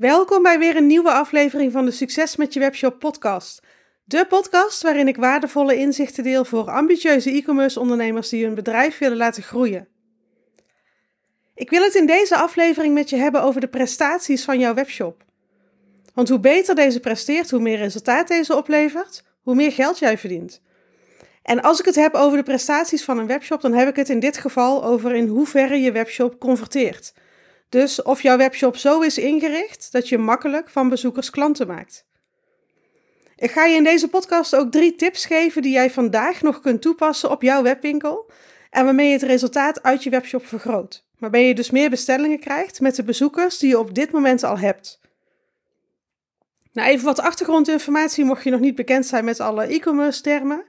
Welkom bij weer een nieuwe aflevering van de Succes met je webshop podcast. De podcast waarin ik waardevolle inzichten deel voor ambitieuze e-commerce ondernemers die hun bedrijf willen laten groeien. Ik wil het in deze aflevering met je hebben over de prestaties van jouw webshop. Want hoe beter deze presteert, hoe meer resultaat deze oplevert, hoe meer geld jij verdient. En als ik het heb over de prestaties van een webshop, dan heb ik het in dit geval over in hoeverre je webshop converteert. Dus of jouw webshop zo is ingericht dat je makkelijk van bezoekers klanten maakt. Ik ga je in deze podcast ook drie tips geven die jij vandaag nog kunt toepassen op jouw webwinkel en waarmee je het resultaat uit je webshop vergroot. Waarbij je dus meer bestellingen krijgt met de bezoekers die je op dit moment al hebt. Nou, even wat achtergrondinformatie mocht je nog niet bekend zijn met alle e-commerce termen.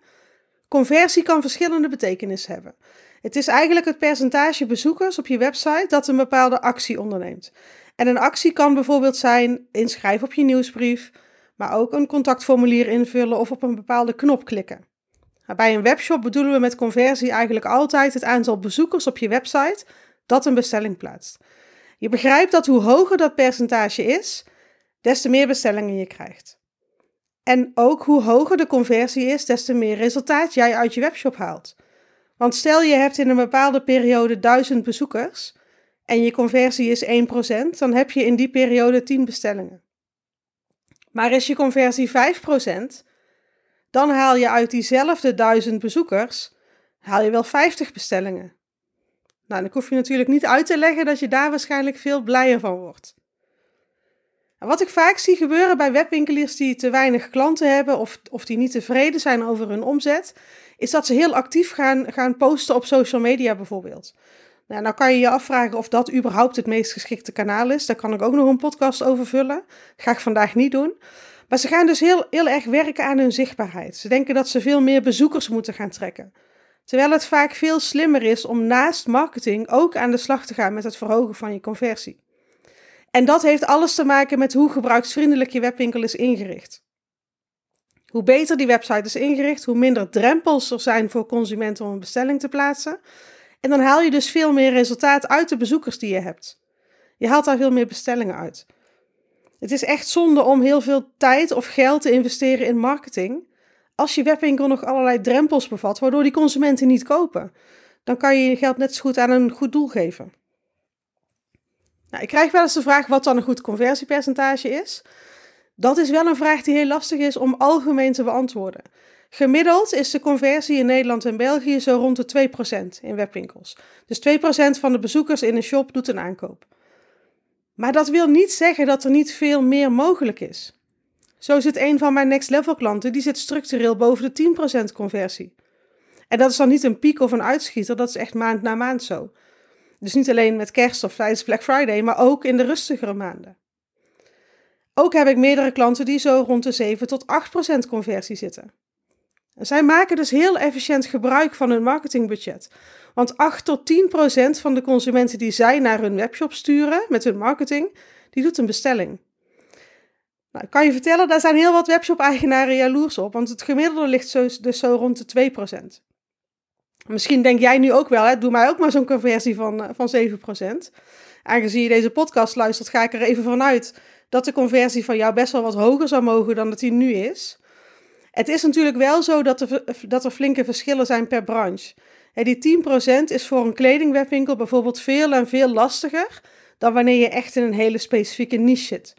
Conversie kan verschillende betekenissen hebben. Het is eigenlijk het percentage bezoekers op je website dat een bepaalde actie onderneemt. En een actie kan bijvoorbeeld zijn inschrijven op je nieuwsbrief, maar ook een contactformulier invullen of op een bepaalde knop klikken. Nou, bij een webshop bedoelen we met conversie eigenlijk altijd het aantal bezoekers op je website dat een bestelling plaatst. Je begrijpt dat hoe hoger dat percentage is, des te meer bestellingen je krijgt. En ook hoe hoger de conversie is, des te meer resultaat jij uit je webshop haalt. Want stel je hebt in een bepaalde periode 1000 bezoekers en je conversie is 1%, dan heb je in die periode 10 bestellingen. Maar is je conversie 5%, dan haal je uit diezelfde 1000 bezoekers haal je wel 50 bestellingen. Nou, dan hoef je natuurlijk niet uit te leggen dat je daar waarschijnlijk veel blijer van wordt. Wat ik vaak zie gebeuren bij webwinkeliers die te weinig klanten hebben of, of die niet tevreden zijn over hun omzet, is dat ze heel actief gaan, gaan posten op social media bijvoorbeeld. Nou, nou kan je je afvragen of dat überhaupt het meest geschikte kanaal is. Daar kan ik ook nog een podcast over vullen. Ga ik vandaag niet doen. Maar ze gaan dus heel, heel erg werken aan hun zichtbaarheid. Ze denken dat ze veel meer bezoekers moeten gaan trekken. Terwijl het vaak veel slimmer is om naast marketing ook aan de slag te gaan met het verhogen van je conversie. En dat heeft alles te maken met hoe gebruiksvriendelijk je webwinkel is ingericht. Hoe beter die website is ingericht, hoe minder drempels er zijn voor consumenten om een bestelling te plaatsen. En dan haal je dus veel meer resultaat uit de bezoekers die je hebt. Je haalt daar veel meer bestellingen uit. Het is echt zonde om heel veel tijd of geld te investeren in marketing. Als je webwinkel nog allerlei drempels bevat, waardoor die consumenten niet kopen, dan kan je je geld net zo goed aan een goed doel geven. Nou, ik krijg wel eens de vraag wat dan een goed conversiepercentage is. Dat is wel een vraag die heel lastig is om algemeen te beantwoorden. Gemiddeld is de conversie in Nederland en België zo rond de 2% in webwinkels. Dus 2% van de bezoekers in een shop doet een aankoop. Maar dat wil niet zeggen dat er niet veel meer mogelijk is. Zo zit een van mijn next level klanten, die zit structureel boven de 10% conversie. En dat is dan niet een piek of een uitschieter, dat is echt maand na maand zo. Dus niet alleen met kerst of tijdens Black Friday, maar ook in de rustigere maanden. Ook heb ik meerdere klanten die zo rond de 7 tot 8% conversie zitten. zij maken dus heel efficiënt gebruik van hun marketingbudget. Want 8 tot 10% van de consumenten die zij naar hun webshop sturen met hun marketing, die doet een bestelling. Nou, ik kan je vertellen, daar zijn heel wat webshop-eigenaren jaloers op, want het gemiddelde ligt zo, dus zo rond de 2%. Misschien denk jij nu ook wel, hè, doe mij ook maar zo'n conversie van, eh, van 7%. Aangezien je deze podcast luistert, ga ik er even vanuit dat de conversie van jou best wel wat hoger zou mogen dan dat die nu is. Het is natuurlijk wel zo dat er, dat er flinke verschillen zijn per branche. die 10% is voor een kledingwebwinkel bijvoorbeeld veel en veel lastiger dan wanneer je echt in een hele specifieke niche zit.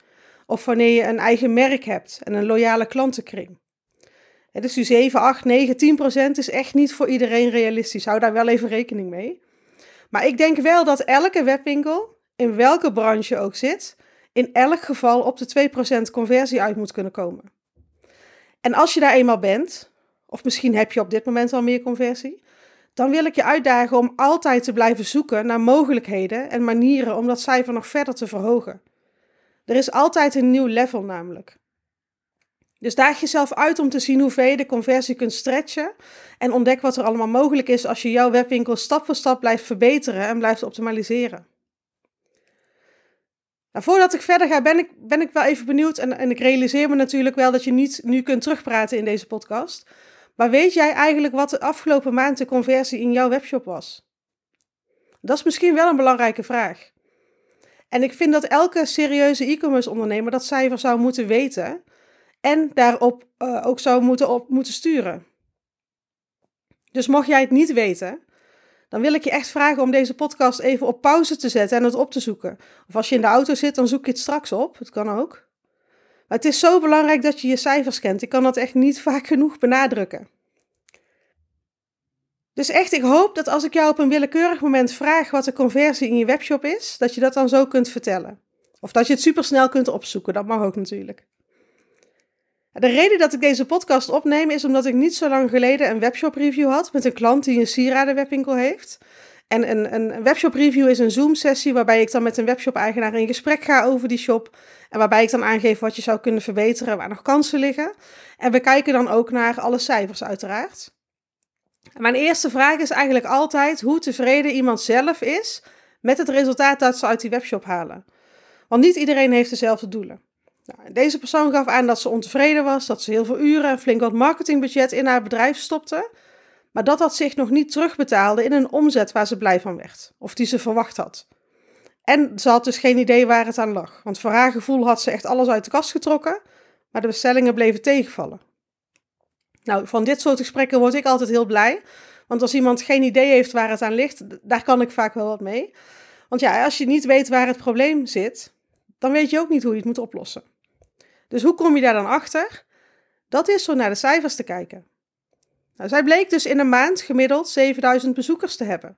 Of wanneer je een eigen merk hebt en een loyale klantenkring. dus die 7, 8, 9, 10% is echt niet voor iedereen realistisch. Hou daar wel even rekening mee. Maar ik denk wel dat elke webwinkel, in welke branche ook zit, in elk geval op de 2% conversie uit moet kunnen komen. En als je daar eenmaal bent, of misschien heb je op dit moment al meer conversie, dan wil ik je uitdagen om altijd te blijven zoeken naar mogelijkheden en manieren om dat cijfer nog verder te verhogen. Er is altijd een nieuw level namelijk. Dus daag jezelf uit om te zien hoe ver je de conversie kunt stretchen en ontdek wat er allemaal mogelijk is als je jouw webwinkel stap voor stap blijft verbeteren en blijft optimaliseren. Nou, voordat ik verder ga, ben ik, ben ik wel even benieuwd. En, en ik realiseer me natuurlijk wel dat je niet nu kunt terugpraten in deze podcast. Maar weet jij eigenlijk wat de afgelopen maand de conversie in jouw webshop was? Dat is misschien wel een belangrijke vraag. En ik vind dat elke serieuze e-commerce ondernemer dat cijfer zou moeten weten en daarop uh, ook zou moeten, op moeten sturen. Dus mocht jij het niet weten, dan wil ik je echt vragen om deze podcast even op pauze te zetten en het op te zoeken. Of als je in de auto zit, dan zoek je het straks op. Het kan ook. Maar het is zo belangrijk dat je je cijfers kent. Ik kan dat echt niet vaak genoeg benadrukken. Dus echt, ik hoop dat als ik jou op een willekeurig moment vraag wat de conversie in je webshop is, dat je dat dan zo kunt vertellen. Of dat je het supersnel kunt opzoeken, dat mag ook natuurlijk. De reden dat ik deze podcast opneem is omdat ik niet zo lang geleden een webshop review had met een klant die een sieradenwebwinkel heeft. En een, een webshop review is een Zoom-sessie waarbij ik dan met een webshop-eigenaar in gesprek ga over die shop. En waarbij ik dan aangeef wat je zou kunnen verbeteren, waar nog kansen liggen. En we kijken dan ook naar alle cijfers, uiteraard. mijn eerste vraag is eigenlijk altijd hoe tevreden iemand zelf is met het resultaat dat ze uit die webshop halen. Want niet iedereen heeft dezelfde doelen. Nou, deze persoon gaf aan dat ze ontevreden was, dat ze heel veel uren en flink wat marketingbudget in haar bedrijf stopte, maar dat dat zich nog niet terugbetaalde in een omzet waar ze blij van werd, of die ze verwacht had. En ze had dus geen idee waar het aan lag, want voor haar gevoel had ze echt alles uit de kast getrokken, maar de bestellingen bleven tegenvallen. Nou, van dit soort gesprekken word ik altijd heel blij, want als iemand geen idee heeft waar het aan ligt, daar kan ik vaak wel wat mee. Want ja, als je niet weet waar het probleem zit, dan weet je ook niet hoe je het moet oplossen. Dus hoe kom je daar dan achter? Dat is door naar de cijfers te kijken. Nou, zij bleek dus in een maand gemiddeld 7000 bezoekers te hebben.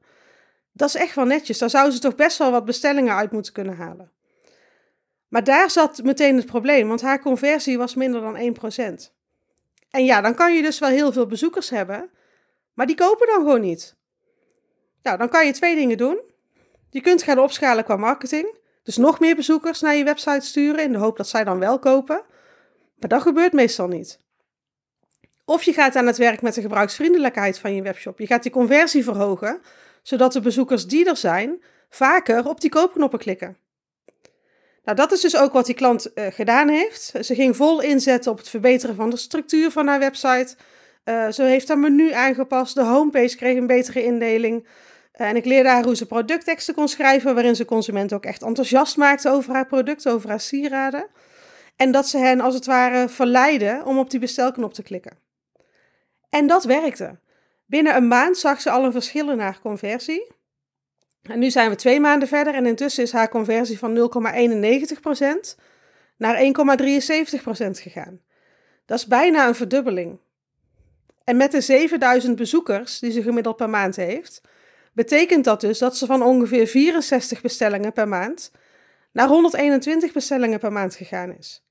Dat is echt wel netjes. Daar zou ze toch best wel wat bestellingen uit moeten kunnen halen. Maar daar zat meteen het probleem, want haar conversie was minder dan 1%. En ja, dan kan je dus wel heel veel bezoekers hebben, maar die kopen dan gewoon niet. Nou, dan kan je twee dingen doen. Je kunt gaan opschalen qua marketing. Dus nog meer bezoekers naar je website sturen in de hoop dat zij dan wel kopen. Maar dat gebeurt meestal niet. Of je gaat aan het werk met de gebruiksvriendelijkheid van je webshop. Je gaat die conversie verhogen, zodat de bezoekers die er zijn vaker op die koopknoppen klikken. Nou, dat is dus ook wat die klant uh, gedaan heeft. Ze ging vol inzetten op het verbeteren van de structuur van haar website. Uh, ze heeft haar menu aangepast. De homepage kreeg een betere indeling. Eh, en ik leerde haar hoe ze productteksten kon schrijven, waarin ze consumenten ook echt enthousiast maakte over haar product, over haar sieraden. En dat ze hen als het ware verleidde om op die bestelknop te klikken. En dat werkte. Binnen een maand zag ze al een verschil in haar conversie. En nu zijn we twee maanden verder en intussen is haar conversie van 0,91% naar 1,73% gegaan. Dat is bijna een verdubbeling. En met de 7000 bezoekers die ze gemiddeld per maand heeft, betekent dat dus dat ze van ongeveer 64 bestellingen per maand naar 121 bestellingen per maand gegaan is.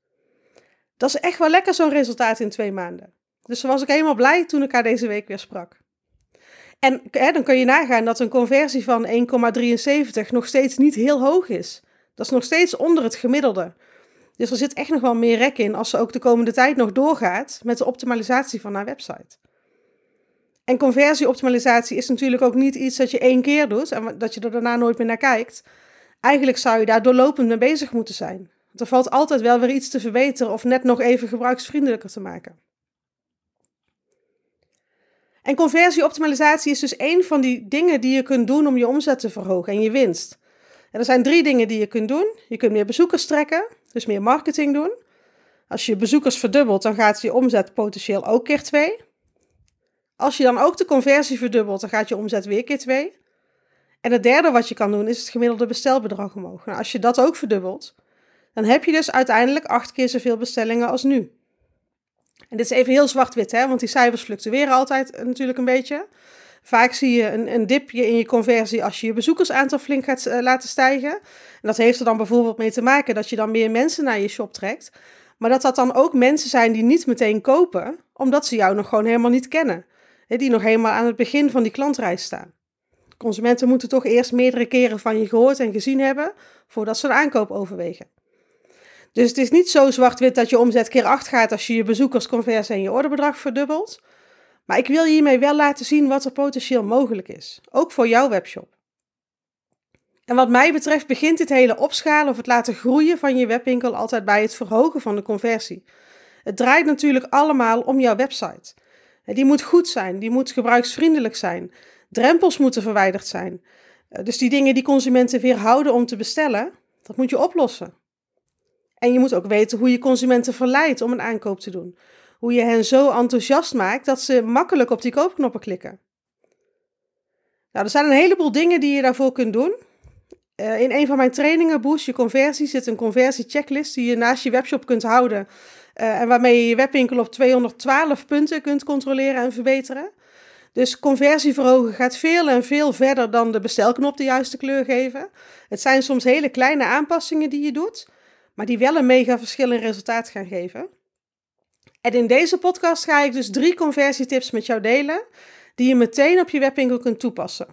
Dat is echt wel lekker zo'n resultaat in twee maanden. Dus was ik helemaal blij toen ik haar deze week weer sprak. En hè, dan kun je nagaan dat een conversie van 1,73 nog steeds niet heel hoog is. Dat is nog steeds onder het gemiddelde. Dus er zit echt nog wel meer rek in als ze ook de komende tijd nog doorgaat met de optimalisatie van haar website. En conversieoptimalisatie is natuurlijk ook niet iets dat je één keer doet en dat je er daarna nooit meer naar kijkt. Eigenlijk zou je daar doorlopend mee bezig moeten zijn. Want er valt altijd wel weer iets te verbeteren of net nog even gebruiksvriendelijker te maken. En conversieoptimalisatie is dus één van die dingen die je kunt doen om je omzet te verhogen en je winst. En er zijn drie dingen die je kunt doen. Je kunt meer bezoekers trekken, dus meer marketing doen. Als je bezoekers verdubbelt, dan gaat je omzet potentieel ook keer twee. Als je dan ook de conversie verdubbelt, dan gaat je omzet weer keer 2. En het derde wat je kan doen is het gemiddelde bestelbedrag omhoog. Nou, als je dat ook verdubbelt, dan heb je dus uiteindelijk acht keer zoveel bestellingen als nu. En dit is even heel zwart-wit, hè, want die cijfers fluctueren altijd eh, natuurlijk een beetje. Vaak zie je een, een dipje in je conversie als je je bezoekersaantal flink gaat uh, laten stijgen. En dat heeft er dan bijvoorbeeld mee te maken dat je dan meer mensen naar je shop trekt. Maar dat dat dan ook mensen zijn die niet meteen kopen, omdat ze jou nog gewoon helemaal niet kennen die nog helemaal aan het begin van die klantreis staan. Consumenten moeten toch eerst meerdere keren van je gehoord en gezien hebben voordat ze een aankoop overwegen. Dus het is niet zo zwart-wit dat je omzet keer 8 gaat als je je bezoekersconversie en je orderbedrag verdubbelt. Maar ik wil hiermee wel laten zien wat er potentieel mogelijk is, ook voor jouw webshop. En wat mij betreft begint dit hele opschalen of het laten groeien van je webwinkel altijd bij het verhogen van de conversie. Het draait natuurlijk allemaal om jouw website. Die moet goed zijn, die moet gebruiksvriendelijk zijn. Drempels moeten verwijderd zijn. Eh, dus die dingen die consumenten weerhouden om te bestellen, Dat moet je oplossen. En je moet ook weten hoe je consumenten verleidt om een aankoop te doen. Hoe je hen zo enthousiast maakt dat ze makkelijk op die koopknoppen klikken. Nou, er zijn een heleboel dingen die je daarvoor kunt doen. Uh, in een van mijn trainingen, Boost Je Conversie, zit een conversiechecklist die je naast je webshop kunt houden. Uh, en waarmee je je webwinkel op 212 punten kunt controleren en verbeteren. Dus conversie verhogen gaat veel en veel verder dan de bestelknop de juiste kleur geven. Het zijn soms hele kleine aanpassingen die je doet, maar die wel een mega verschil in resultaat gaan geven. En in deze podcast ga ik dus drie conversietips met jou delen, die je meteen op je webwinkel kunt toepassen.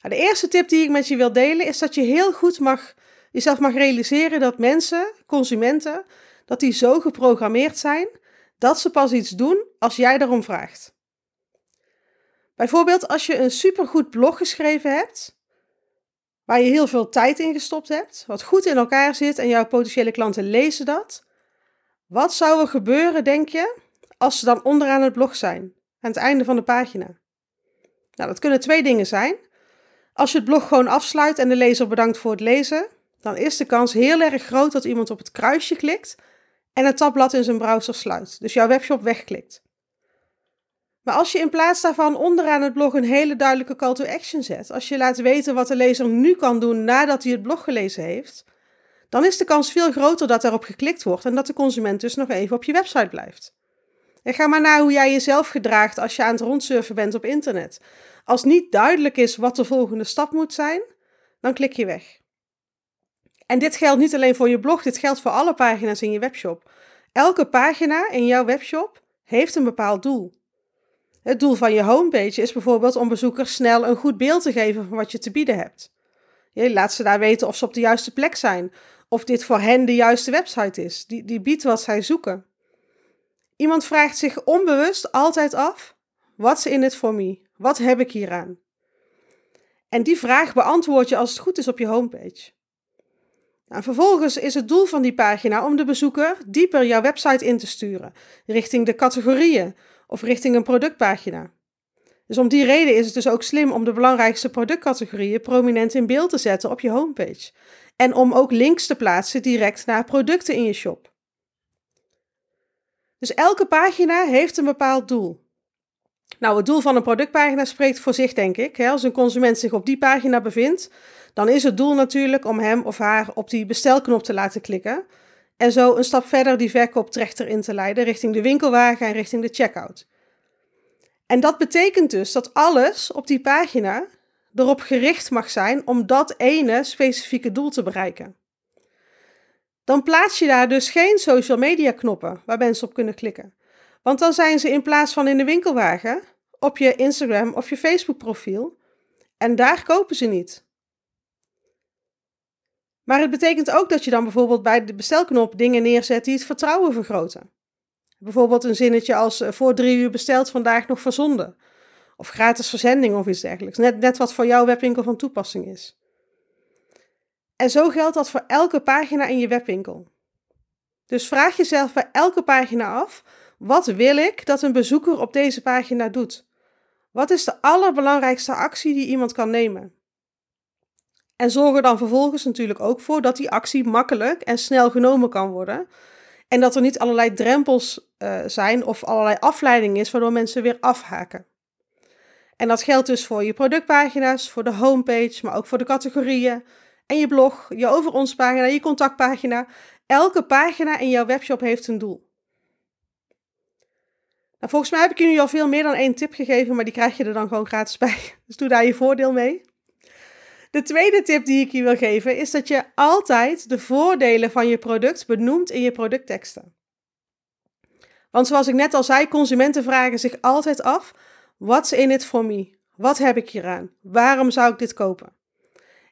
Nou, de eerste tip die ik met je wil delen is dat je heel goed mag, jezelf mag realiseren dat mensen, consumenten, dat die zo geprogrammeerd zijn dat ze pas iets doen als jij daarom vraagt. Bijvoorbeeld als je een supergoed blog geschreven hebt, waar je heel veel tijd in gestopt hebt, wat goed in elkaar zit en jouw potentiële klanten lezen dat. Wat zou er gebeuren, denk je, als ze dan onderaan het blog zijn, aan het einde van de pagina? Nou, dat kunnen twee dingen zijn. Als je het blog gewoon afsluit en de lezer bedankt voor het lezen, dan is de kans heel erg groot dat iemand op het kruisje klikt en het tabblad in zijn browser sluit, dus jouw webshop wegklikt. Maar als je in plaats daarvan onderaan het blog een hele duidelijke call to action zet, als je laat weten wat de lezer nu kan doen nadat hij het blog gelezen heeft, dan is de kans veel groter dat daarop geklikt wordt en dat de consument dus nog even op je website blijft. En ga maar naar hoe jij jezelf gedraagt als je aan het rondsurfen bent op internet. Als niet duidelijk is wat de volgende stap moet zijn, dan klik je weg. En dit geldt niet alleen voor je blog, dit geldt voor alle pagina's in je webshop. Elke pagina in jouw webshop heeft een bepaald doel. Het doel van je homepage is bijvoorbeeld om bezoekers snel een goed beeld te geven van wat je te bieden hebt. Je laat ze daar weten of ze op de juiste plek zijn, of dit voor hen de juiste website is, die, die biedt wat zij zoeken. Iemand vraagt zich onbewust altijd af: What's in it for me? Wat heb ik hieraan? En die vraag beantwoord je als het goed is op je homepage. Nou, vervolgens is het doel van die pagina om de bezoeker dieper jouw website in te sturen, richting de categorieën of richting een productpagina. Dus om die reden is het dus ook slim om de belangrijkste productcategorieën prominent in beeld te zetten op je homepage. En om ook links te plaatsen direct naar producten in je shop. Dus elke pagina heeft een bepaald doel. Nou, het doel van een productpagina spreekt voor zich, denk ik. Als een consument zich op die pagina bevindt, dan is het doel natuurlijk om hem of haar op die bestelknop te laten klikken. En zo een stap verder die verkooptrechter in te leiden richting de winkelwagen en richting de checkout. En dat betekent dus dat alles op die pagina erop gericht mag zijn om dat ene specifieke doel te bereiken. Dan plaats je daar dus geen social media knoppen waar mensen op kunnen klikken. Want dan zijn ze in plaats van in de winkelwagen op je Instagram of je Facebook profiel en daar kopen ze niet. Maar het betekent ook dat je dan bijvoorbeeld bij de bestelknop dingen neerzet die het vertrouwen vergroten. Bijvoorbeeld een zinnetje als eh, voor drie uur besteld vandaag nog verzonden. Of gratis verzending of iets dergelijks. Net, net wat voor jouw webwinkel van toepassing is. En zo geldt dat voor elke pagina in je webwinkel. Dus vraag jezelf bij elke pagina af: wat wil ik dat een bezoeker op deze pagina doet? Wat is de allerbelangrijkste actie die iemand kan nemen? En zorg er dan vervolgens natuurlijk ook voor dat die actie makkelijk en snel genomen kan worden. En dat er niet allerlei drempels uh, zijn of allerlei afleiding is waardoor mensen weer afhaken. En dat geldt dus voor je productpagina's, voor de homepage, maar ook voor de categorieën en je blog, je over ons pagina, je contactpagina. Elke pagina in jouw webshop heeft een doel. Volgens mij heb ik nu al veel meer dan één tip gegeven, maar die krijg je er dan gewoon gratis bij. Dus doe daar je voordeel mee. De tweede tip die ik je wil geven is dat je altijd de voordelen van je product benoemt in je productteksten. Want zoals ik net al zei, consumenten vragen zich altijd af: what's in it for me? Wat heb ik hieraan? Waarom zou ik dit kopen?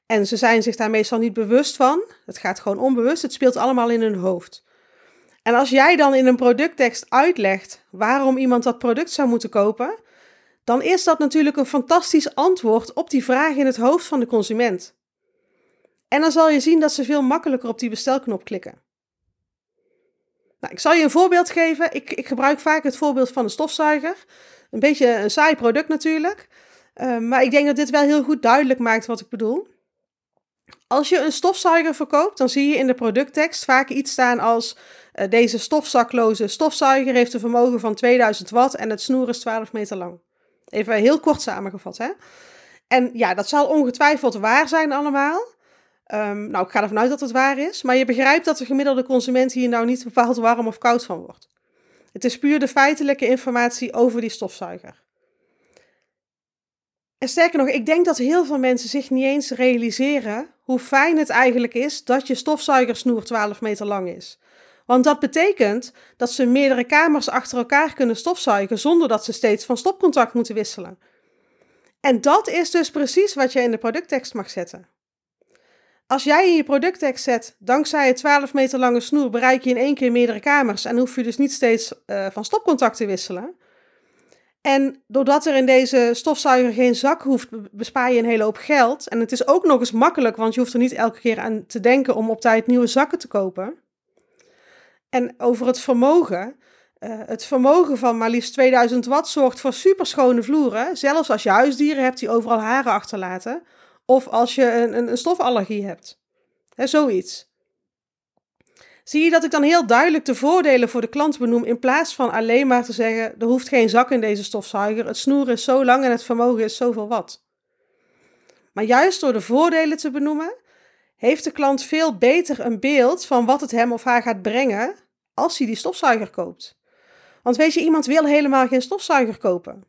En ze zijn zich daar meestal niet bewust van. Het gaat gewoon onbewust. Het speelt allemaal in hun hoofd. En als jij dan in een producttekst uitlegt waarom iemand dat product zou moeten kopen, dan is dat natuurlijk een fantastisch antwoord op die vraag in het hoofd van de consument. En dan zal je zien dat ze veel makkelijker op die bestelknop klikken. Nou, ik zal je een voorbeeld geven. Ik, ik gebruik vaak het voorbeeld van een stofzuiger. Een beetje een saai product natuurlijk. Uh, maar ik denk dat dit wel heel goed duidelijk maakt wat ik bedoel. Als je een stofzuiger verkoopt, dan zie je in de producttekst vaak iets staan als deze stofzakloze stofzuiger heeft een vermogen van 2000 watt en het snoer is 12 meter lang. Even heel kort samengevat, hè? En ja, dat zal ongetwijfeld waar zijn allemaal. Um, nou, ik ga ervan uit dat het waar is. Maar je begrijpt dat de gemiddelde consument hier nou niet bepaald warm of koud van wordt. Het is puur de feitelijke informatie over die stofzuiger. En sterker nog, ik denk dat heel veel mensen zich niet eens realiseren hoe fijn het eigenlijk is dat je stofzuigersnoer 12 meter lang is. Want dat betekent dat ze meerdere kamers achter elkaar kunnen stofzuigen zonder dat ze steeds van stopcontact moeten wisselen. En dat is dus precies wat je in de producttekst mag zetten. Als jij in je producttekst zet, dankzij het 12 meter lange snoer bereik je in één keer meerdere kamers en hoef je dus niet steeds uh, van stopcontact te wisselen. En doordat er in deze stofzuiger geen zak hoeft, bespaar je een hele hoop geld. En het is ook nog eens makkelijk, want je hoeft er niet elke keer aan te denken om op tijd nieuwe zakken te kopen. En over het vermogen. Uh, het vermogen van maar liefst 2000 watt zorgt voor superschone vloeren. Zelfs als je huisdieren hebt die overal haren achterlaten. Of als je een, een, een stofallergie hebt. He, zoiets. Zie je dat ik dan heel duidelijk de voordelen voor de klant benoem in plaats van alleen maar te zeggen: er hoeft geen zak in deze stofzuiger, het snoer is zo lang en het vermogen is zoveel watt. Maar juist door de voordelen te benoemen, heeft de klant veel beter een beeld van wat het hem of haar gaat brengen als hij die stofzuiger koopt. Want weet je, iemand wil helemaal geen stofzuiger kopen.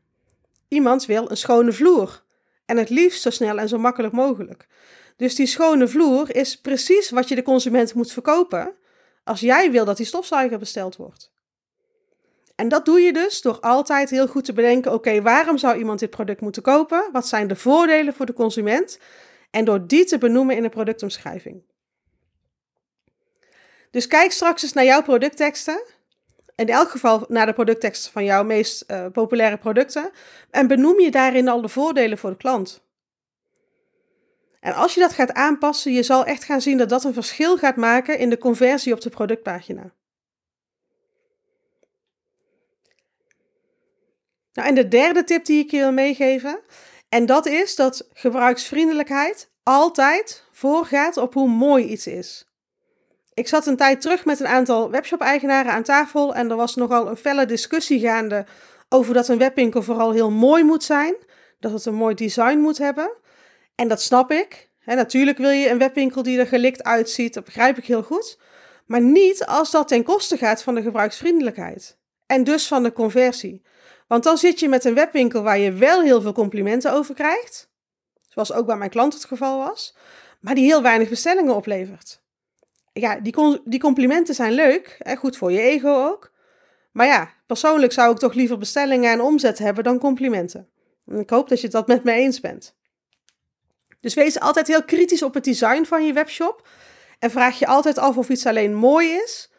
Iemand wil een schone vloer. En het liefst zo snel en zo makkelijk mogelijk. Dus die schone vloer is precies wat je de consument moet verkopen als jij wil dat die stofzuiger besteld wordt. En dat doe je dus door altijd heel goed te bedenken: oké, waarom zou iemand dit product moeten kopen? Wat zijn de voordelen voor de consument? En door die te benoemen in de productomschrijving. Dus kijk straks eens naar jouw productteksten. In elk geval naar de productteksten van jouw meest uh, populaire producten. En benoem je daarin al de voordelen voor de klant. En als je dat gaat aanpassen, je zal echt gaan zien dat dat een verschil gaat maken in de conversie op de productpagina. Nou, en de derde tip die ik je wil meegeven, en dat is dat gebruiksvriendelijkheid altijd voorgaat op hoe mooi iets is. Ik zat een tijd terug met een aantal webshop-eigenaren aan tafel en er was nogal een felle discussie gaande over dat een webwinkel vooral heel mooi moet zijn, dat het een mooi design moet hebben. En dat snap ik. natuurlijk wil je een webwinkel die er gelikt uitziet, dat begrijp ik heel goed. Maar niet als dat ten koste gaat van de gebruiksvriendelijkheid. En dus van de conversie. Want dan zit je met een webwinkel waar je wel heel veel complimenten over krijgt. Zoals ook bij mijn klant het geval was. Maar die heel weinig bestellingen oplevert ja, die, die complimenten zijn leuk. en goed voor je ego ook. Maar ja, persoonlijk zou ik toch liever bestellingen en omzet hebben dan complimenten. En ik hoop dat je dat met me eens bent. Dus wees altijd heel kritisch op het design van je webshop. En vraag je altijd af of iets alleen mooi is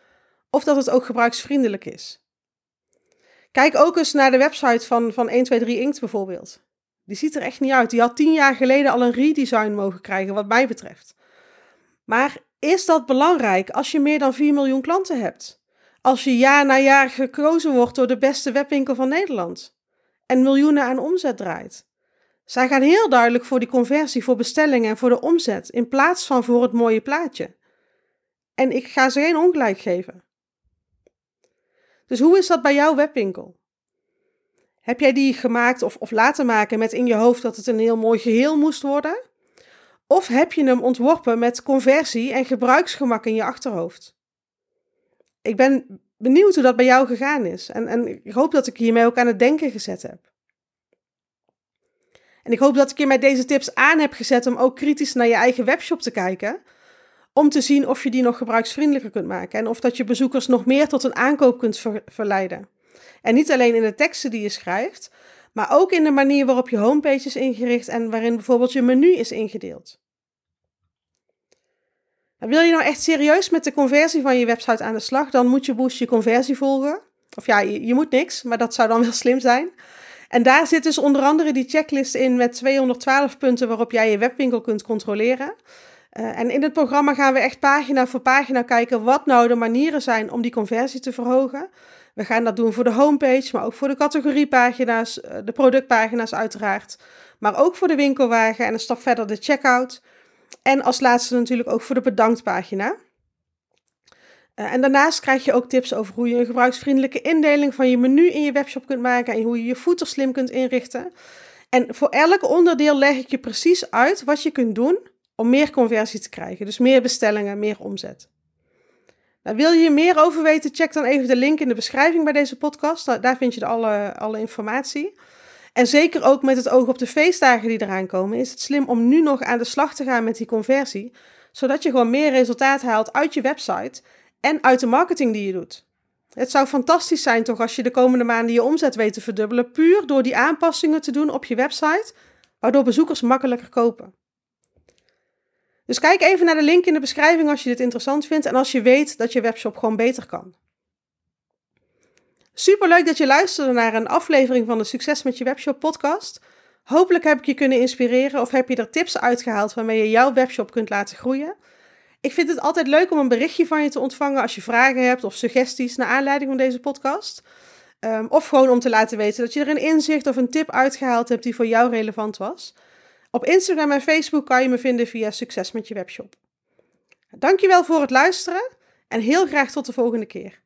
of dat het ook gebruiksvriendelijk is. Kijk ook eens naar de website van, van 123 Inkt bijvoorbeeld. Die ziet er echt niet uit. Die had tien jaar geleden al een redesign mogen krijgen, wat mij betreft. Maar is dat belangrijk als je meer dan 4 miljoen klanten hebt? Als je jaar na jaar gekozen wordt door de beste webwinkel van Nederland en miljoenen aan omzet draait? Zij gaan heel duidelijk voor die conversie, voor bestellingen en voor de omzet, in plaats van voor het mooie plaatje. En ik ga ze geen ongelijk geven. Dus hoe is dat bij jouw webwinkel? Heb jij die gemaakt of, of laten maken met in je hoofd dat het een heel mooi geheel moest worden? Of heb je hem ontworpen met conversie en gebruiksgemak in je achterhoofd? Ik ben benieuwd hoe dat bij jou gegaan is. En, en ik hoop dat ik hiermee ook aan het denken gezet heb. En ik hoop dat ik je met deze tips aan heb gezet om ook kritisch naar je eigen webshop te kijken. Om te zien of je die nog gebruiksvriendelijker kunt maken. En of dat je bezoekers nog meer tot een aankoop kunt verleiden. En niet alleen in de teksten die je schrijft, maar ook in de manier waarop je homepage is ingericht en waarin bijvoorbeeld je menu is ingedeeld. Wil je nou echt serieus met de conversie van je website aan de slag, dan moet je Boost je conversie volgen. Of ja, je, moet niks, maar dat zou dan wel slim zijn. En daar zit dus onder andere die checklist in met 212 punten waarop jij je webwinkel kunt controleren. Uh, en in het programma gaan we echt pagina voor pagina kijken wat nou de manieren zijn om die conversie te verhogen. We gaan dat doen voor de homepage, maar ook voor de categoriepagina's, eh, de productpagina's uiteraard. Maar ook voor de winkelwagen en een stap verder de checkout. En als laatste natuurlijk ook voor de bedanktpagina. Uh, en daarnaast krijg je ook tips over hoe je een gebruiksvriendelijke indeling van je menu in je webshop kunt maken en hoe je je footer slim kunt inrichten. En voor elk onderdeel leg ik je precies uit wat je kunt doen om meer conversie te krijgen. Dus meer bestellingen, meer omzet. Nou, wil je meer over weten? Check dan even de link in de beschrijving bij deze podcast. Daar vind je de alle, alle informatie. En zeker ook met het oog op de feestdagen die eraan komen, is het slim om nu nog aan de slag te gaan met die conversie, zodat je gewoon meer resultaat haalt uit je website en uit de marketing die je doet. Het zou fantastisch zijn toch als je de komende maanden je omzet weet te verdubbelen, puur door die aanpassingen te doen op je website, waardoor bezoekers makkelijker kopen. Dus kijk even naar de link in de beschrijving als je dit interessant vindt en als je weet dat je webshop gewoon beter kan. Superleuk dat je luisterde naar een aflevering van de Succes met je webshop podcast. Hopelijk heb ik je kunnen inspireren of heb je er tips uitgehaald waarmee je jouw webshop kunt laten groeien. Ik vind het altijd leuk om een berichtje van je te ontvangen als je vragen hebt of suggesties naar aanleiding van deze podcast. Um, of gewoon om te laten weten dat je er een inzicht of een tip uitgehaald hebt die voor jou relevant was. Op Instagram en Facebook kan je me vinden via Succes met je webshop. Dankjewel voor het luisteren en heel graag tot de volgende keer.